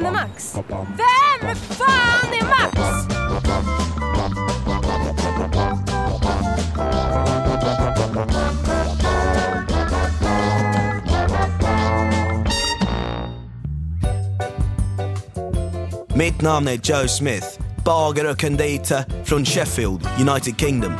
fan är Max? Vem fan är Max? Mitt namn är Joe Smith, bagare och konditor från Sheffield, United Kingdom.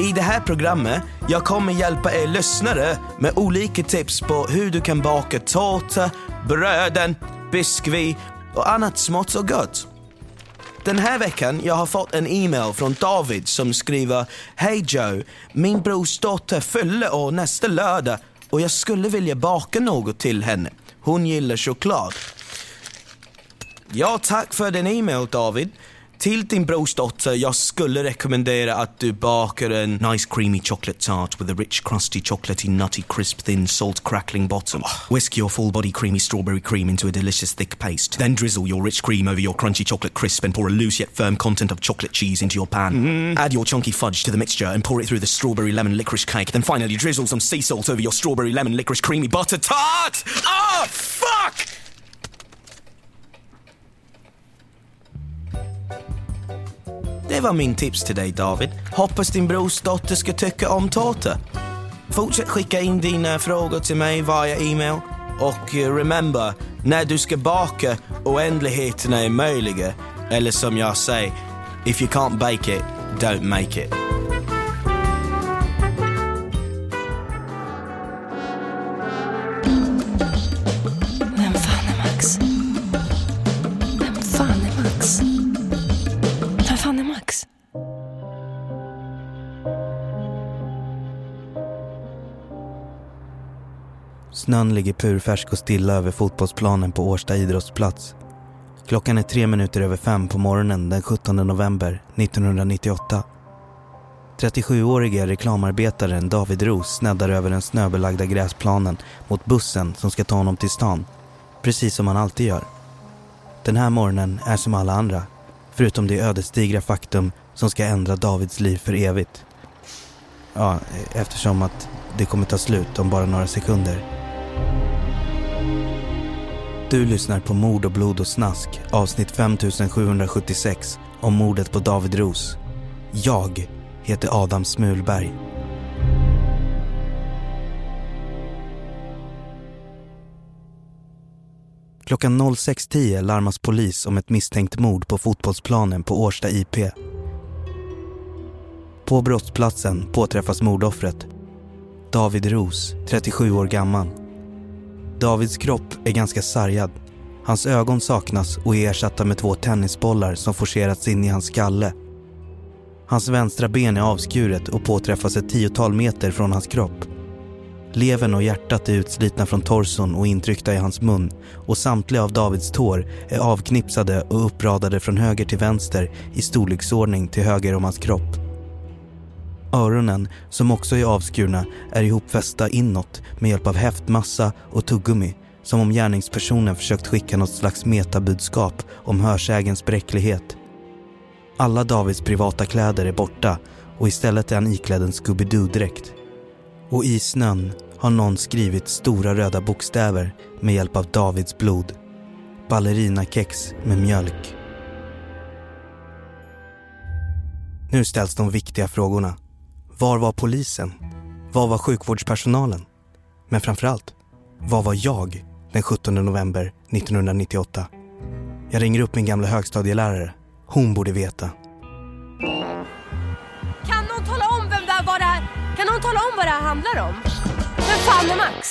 I det här programmet jag kommer hjälpa er lyssnare med olika tips på hur du kan baka tårta, bröden, biskvi och annat smått och gott. Den här veckan jag har fått en e-mail från David som skriver Hej Joe, min brors dotter fyller år nästa lördag och jag skulle vilja baka något till henne. Hon gillar choklad. Ja, tack för din e-mail David. Till din brorsdotter, jag skulle rekommendera att du bakar en nice creamy chocolate tart with a rich crusty chocolatey nutty crisp thin salt crackling bottom. Whisk your full body creamy strawberry cream into a delicious thick paste. Then drizzle your rich cream over your crunchy chocolate crisp and pour a loose yet firm content of chocolate cheese into your pan. Mm-hmm. Add your chunky fudge to the mixture and pour it through the strawberry lemon licorice cake. Then finally drizzle some sea salt over your strawberry lemon licorice creamy butter tart. Oh, fuck! Det var min tips till dig David. Hoppas din brors dotter ska tycka om tårta. Fortsätt skicka in dina frågor till mig via e-mail. Och eh, remember, när du ska baka, oändligheterna är möjliga. Eller som jag säger, if you can't bake it, don't make it. Snön ligger purfärsk och stilla över fotbollsplanen på Årsta idrottsplats. Klockan är tre minuter över fem på morgonen den 17 november 1998. 37-årige reklamarbetaren David Ros sneddar över den snöbelagda gräsplanen mot bussen som ska ta honom till stan. Precis som han alltid gör. Den här morgonen är som alla andra, förutom det ödesdigra faktum som ska ändra Davids liv för evigt. Ja, eftersom att det kommer ta slut om bara några sekunder. Du lyssnar på Mord och blod och snask, avsnitt 5776 om mordet på David Ros. Jag heter Adam Smulberg. Klockan 06.10 larmas polis om ett misstänkt mord på fotbollsplanen på Årsta IP. På brottsplatsen påträffas mordoffret. David Ros, 37 år gammal. Davids kropp är ganska sargad. Hans ögon saknas och är ersatta med två tennisbollar som forcerats in i hans skalle. Hans vänstra ben är avskuret och påträffas ett tiotal meter från hans kropp. Levern och hjärtat är utslitna från torson och intryckta i hans mun och samtliga av Davids tår är avknipsade och uppradade från höger till vänster i storleksordning till höger om hans kropp. Öronen, som också är avskurna, är ihopfästa inåt med hjälp av häftmassa och tuggummi som om gärningspersonen försökt skicka något slags metabudskap om hörsägens bräcklighet. Alla Davids privata kläder är borta och istället är han iklädd en Scooby-Doo-dräkt. Och i snön har någon skrivit stora röda bokstäver med hjälp av Davids blod. Ballerinakex med mjölk. Nu ställs de viktiga frågorna. Var var polisen? Var var sjukvårdspersonalen? Men framförallt, var var jag den 17 november 1998? Jag ringer upp min gamla högstadielärare. Hon borde veta. Kan någon tala om vem det här var det här? Kan någon tala om vad det här handlar om? Vem fan är Max?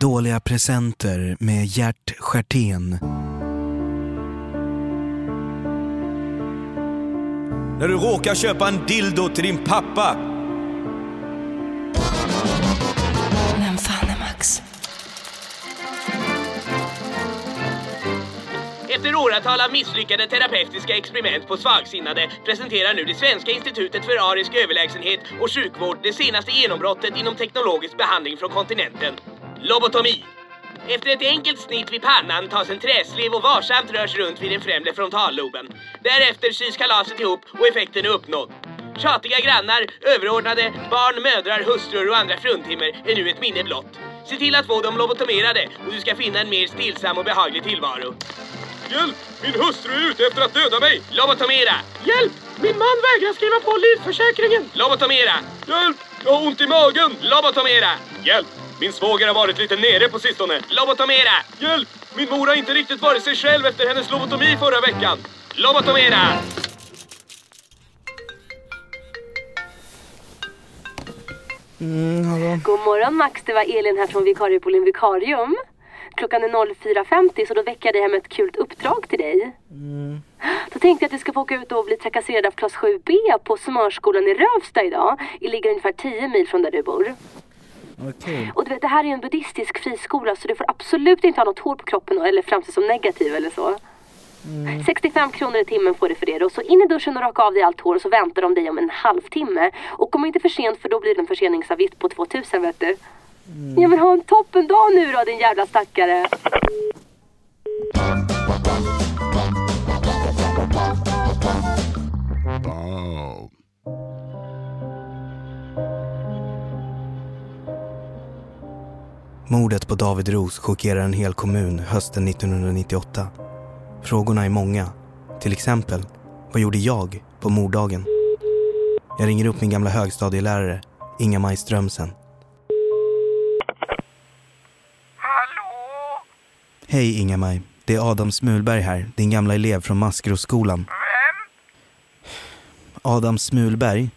Dåliga presenter med Gert Stjärtén. När du råkar köpa en dildo till din pappa. Efter åratal av misslyckade terapeutiska experiment på svagsinnade presenterar nu det svenska institutet för arisk överlägsenhet och sjukvård det senaste genombrottet inom teknologisk behandling från kontinenten. Lobotomi. Efter ett enkelt snitt vid pannan tas en träslev och varsamt rörs runt vid den främre frontalloben. Därefter sys kalaset ihop och effekten är uppnådd. Tjatiga grannar, överordnade, barn, mödrar, hustrur och andra fruntimmer är nu ett minne blott. Se till att få dem lobotomerade och du ska finna en mer stillsam och behaglig tillvaro. Hjälp! Min hustru är ute efter att döda mig! Lobotomera! Hjälp! Min man vägrar skriva på livförsäkringen! Lobotomera! Hjälp! Jag har ont i magen! Lobotomera! Hjälp! Min svåger har varit lite nere på sistone. Lobotomera! Hjälp! Min mor har inte riktigt varit sig själv efter hennes lobotomi förra veckan. Lobotomera! Mm, hallå? God morgon Max, det var Elin här från Vikariepoolen Vikarium. Klockan är 04.50 så då väcker jag dig här med ett kul uppdrag till dig. Då tänkte jag att du ska få åka ut och bli trakasserad av klass 7B på Smörskolan i Rövsta idag. Det ligger ungefär 10 mil från där du bor. Okej. Och du vet, det här är ju en buddhistisk friskola så du får absolut inte ha något hår på kroppen eller framstå som negativ eller så. 65 kronor i timmen får du för det då. Så in i duschen och raka av dig allt hår och så väntar de dig om en halvtimme. Och kom inte för sent för då blir det en förseningsavgift på 2000 vet du. Mm. Jag vill ha en toppen dag nu då din jävla stackare. Mordet på David Ros chockerar en hel kommun hösten 1998. Frågorna är många. Till exempel, vad gjorde jag på morddagen? Jag ringer upp min gamla högstadielärare, Inga-Maj Strömsen. Hallå? Hej Inga-Maj, det är Adam Smulberg här, din gamla elev från Maskrosskolan. Vem? Adam Smulberg.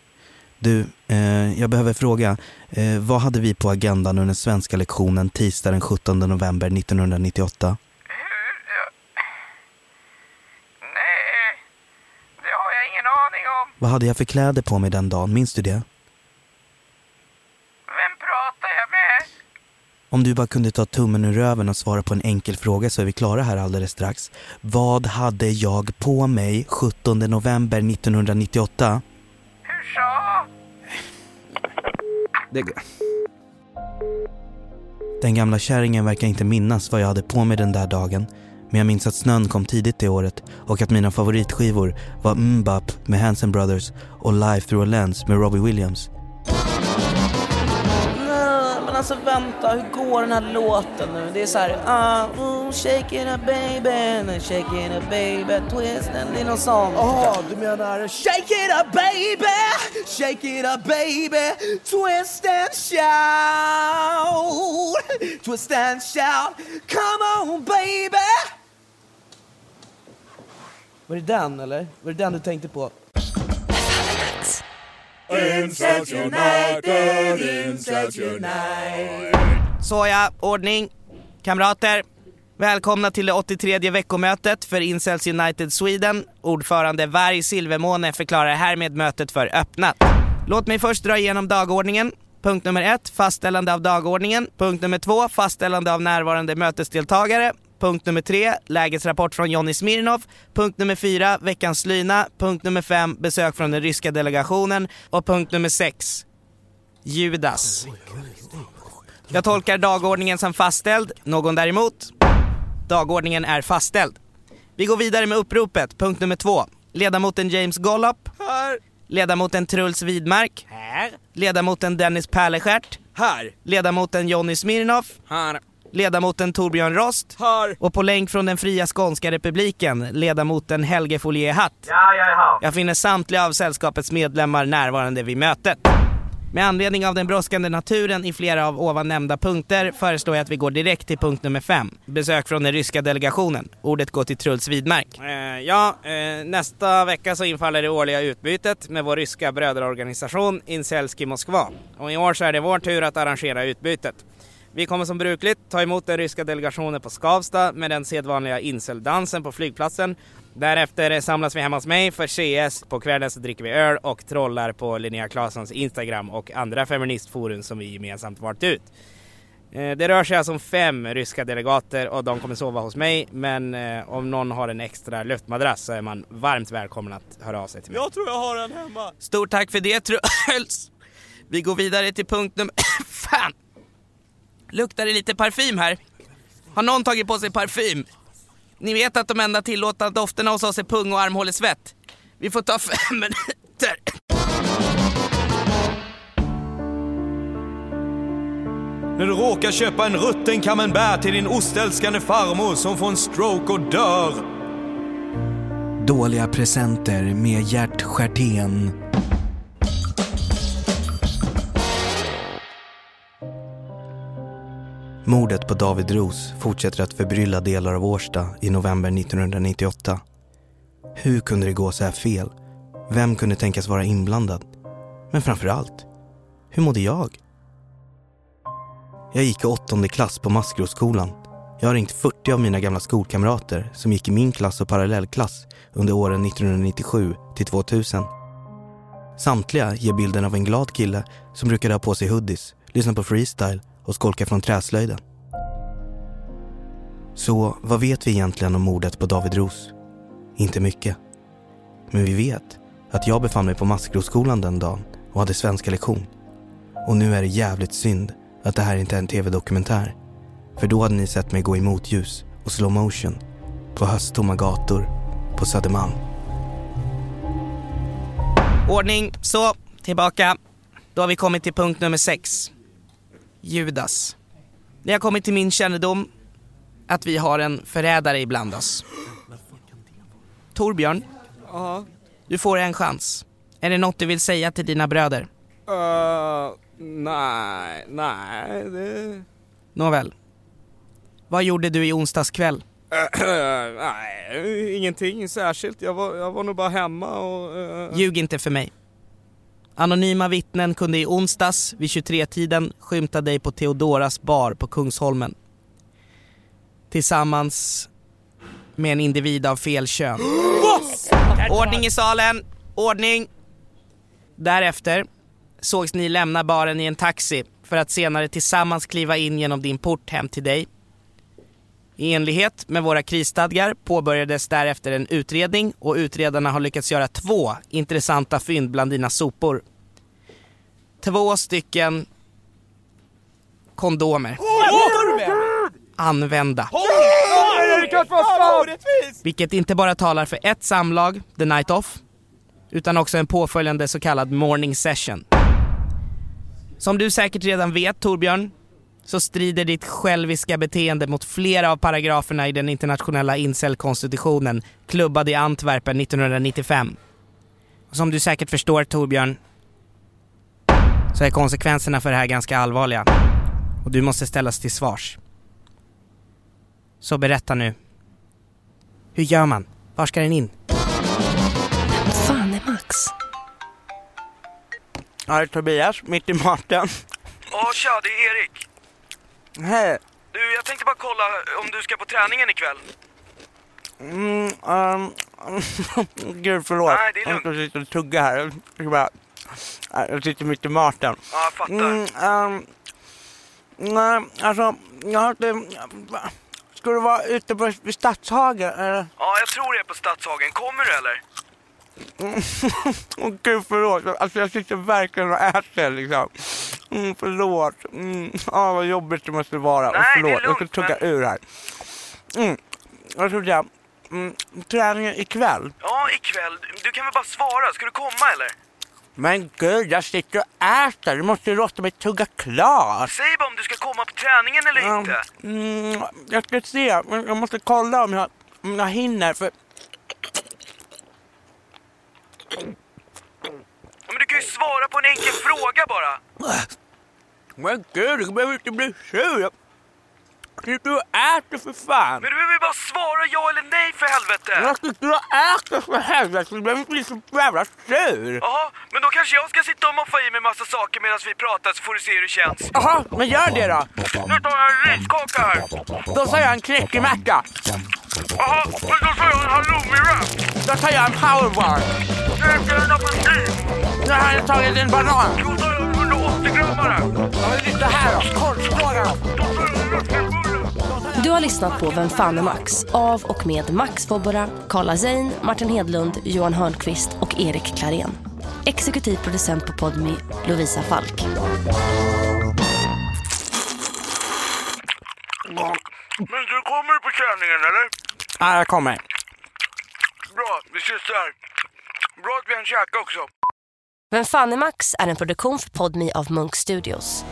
Du, eh, jag behöver fråga, eh, vad hade vi på agendan under svenska lektionen tisdag den 17 november 1998? Hur? Ja. Nej, det har jag ingen aning om. Vad hade jag för kläder på mig den dagen, minns du det? Vem pratar jag med? Om du bara kunde ta tummen ur röven och svara på en enkel fråga så är vi klara här alldeles strax. Vad hade jag på mig 17 november 1998? Hur sa? Det... Den gamla kärringen verkar inte minnas vad jag hade på mig den där dagen. Men jag minns att snön kom tidigt det året och att mina favoritskivor var Mbap med Hanson Brothers och Life Through a Lens med Robbie Williams. Alltså vänta, hur går den här låten nu? Det är så här, ah, oh, shake it up baby, shake it up baby, twist and det är något sånt. Jaha, du menar Shake it up baby, shake it up baby Twist and shout Twist and shout Come on baby Var det den eller? Var det den du tänkte på? Såja, ordning. Kamrater. Välkomna till det 83 veckomötet för Incels United Sweden. Ordförande Varg Silvermåne förklarar härmed mötet för öppnat. Låt mig först dra igenom dagordningen. Punkt nummer ett, fastställande av dagordningen. Punkt nummer två, fastställande av närvarande mötesdeltagare. Punkt nummer tre, lägesrapport från Jonny Smirnov. Punkt nummer fyra, veckans lyna. Punkt nummer fem, besök från den ryska delegationen. Och punkt nummer sex, Judas. Jag tolkar dagordningen som fastställd. Någon däremot? Dagordningen är fastställd. Vi går vidare med uppropet. Punkt nummer två. Ledamoten James Gollop. Här! Ledamoten Truls Widmark. Här! Ledamoten Dennis Pärlestjärt. Här! Ledamoten Jonny Smirnov. Här! Ledamoten Torbjörn Rost. Här! Och på länk från den fria Skånska republiken, ledamoten Helge Folie Hatt. Ja, jag är här. Jag finner samtliga av sällskapets medlemmar närvarande vid mötet. Med anledning av den brådskande naturen i flera av ovan nämnda punkter föreslår jag att vi går direkt till punkt nummer fem. Besök från den ryska delegationen. Ordet går till Truls Widmark. Eh, ja, eh, nästa vecka så infaller det årliga utbytet med vår ryska bröderorganisation Inselski Moskva. Och i år så är det vår tur att arrangera utbytet. Vi kommer som brukligt ta emot den ryska delegationen på Skavsta med den sedvanliga inseldansen på flygplatsen. Därefter samlas vi hemma hos mig för CS. På kvällen så dricker vi öl och trollar på Linnea Claessons Instagram och andra feministforum som vi gemensamt valt ut. Eh, Det rör sig alltså om fem ryska delegater och de kommer sova hos mig. Men eh, om någon har en extra luftmadrass så är man varmt välkommen att höra av sig till mig. Jag tror jag har en hemma. Stort tack för det Truls! Vi går vidare till punkt nummer... Fan! Luktar det lite parfym här? Har någon tagit på sig parfym? Ni vet att de enda tillåtna dofterna hos oss är pung och armhålesvett. Vi får ta fem minuter. När du råkar köpa en rutten camembert till din ostälskande farmor som får en stroke och dör. Dåliga presenter med Gert Stjärtén. Mordet på David Ros fortsätter att förbrylla delar av Årsta i november 1998. Hur kunde det gå så här fel? Vem kunde tänkas vara inblandad? Men framför allt, hur mådde jag? Jag gick i åttonde klass på Maskrosskolan. Jag har ringt 40 av mina gamla skolkamrater som gick i min klass och parallellklass under åren 1997 till 2000. Samtliga ger bilden av en glad kille som brukade ha på sig hoodies, lyssna på freestyle och skolka från träslöjden. Så vad vet vi egentligen om mordet på David Ros? Inte mycket. Men vi vet att jag befann mig på Maskrosskolan den dagen och hade svenska lektion. Och nu är det jävligt synd att det här inte är en tv-dokumentär. För då hade ni sett mig gå i motljus och slow motion på hösttomma gator på Södermalm. Ordning, så, tillbaka. Då har vi kommit till punkt nummer sex. Judas. Det har kommit till min kännedom att vi har en förrädare ibland oss. Torbjörn, Ja. du får en chans. Är det något du vill säga till dina bröder? Uh, nej, nej, det... Nåväl. Vad gjorde du i onsdags kväll? nej, ingenting särskilt. Jag var, jag var nog bara hemma och... eh, Ljug inte för mig. Anonyma vittnen kunde i onsdags vid 23-tiden skymta dig på Theodoras bar på Kungsholmen. Tillsammans med en individ av fel kön. Ordning i salen! Ordning! Därefter sågs ni lämna baren i en taxi för att senare tillsammans kliva in genom din port hem till dig. I enlighet med våra krisstadgar påbörjades därefter en utredning och utredarna har lyckats göra två intressanta fynd bland dina sopor. Två stycken kondomer. Använda. Vilket inte bara talar för ett samlag, the night off, utan också en påföljande så kallad morning session. Som du säkert redan vet Torbjörn, så strider ditt själviska beteende mot flera av paragraferna i den internationella incelkonstitutionen klubbad i Antwerpen 1995. Och som du säkert förstår Torbjörn, så är konsekvenserna för det här ganska allvarliga. Och du måste ställas till svars. Så berätta nu. Hur gör man? Var ska den in? Fan är Max? Ja, det är Tobias, mitt i maten. Ja, tja, det är Erik. Hej. Du, jag tänkte bara kolla om du ska på träningen ikväll. Mm, um, gud förlåt. Nej, det är lugnt. Jag sitter och tuggar här. Jag ska bara- Jag sitter mitt i maten. Ja, jag fattar. Mm, ehm, nej, alltså, jag har inte... Ska du vara ute på vid Stadshagen eller? Ja, jag tror det är på Stadshagen. Kommer du eller? Åh gud förlåt, alltså jag sitter verkligen och äter liksom. Mm, förlåt. Mm, ah, vad jobbigt det måste vara. Nej, förlåt, lugnt, jag ska tugga ur här. Mm, jag trodde jag... Mm, träningen ikväll? Ja, ikväll. Du- kan väl bara svara. Ska du komma eller? Men gud, jag sitter och äter. Du måste ju låta mig tugga klart. Säg bara om du ska komma på träningen eller Ja, inte. Mm, jag ska se, men jag måste kolla om jag, om jag hinner för... Men du kan ju svara på en enkel fråga bara. Men gud, du behöver inte bli sur. Jag sitter och äter för fan. Men du behöver bara svara ja eller nej för helvete. Jag sitter och äter för helvete. Du behöver inte bli så jävla sur. Jaha, men då kanske jag ska sitta och moffa i mig massa saker medan vi pratar så får du se hur det känns. Jaha, men gör det då. Nu tar jag en riskaka här. Då tar jag en knäckemacka. Jaha, men då tar jag en halloumi-wrap. Då tar jag en powerbar. Käkar en apelsin. Nu har jag tagit en banan. Då tar jag en 180 grammare. Ja, men lyssna här då. Korvstångar. Då tar jag en. Du har lyssnat på Vem fan är Max? Av och med Max Fobbora, Karla Zein, Martin Hedlund, Johan Hörnqvist och Erik Klarén. Exekutiv producent på Podmi, Lovisa Falk. Men du kommer på träningen eller? Ja, jag kommer. Bra, vi ses där. Bra att vi hann käka också. Vem fan är Max är en produktion för Podmi av Munk Studios.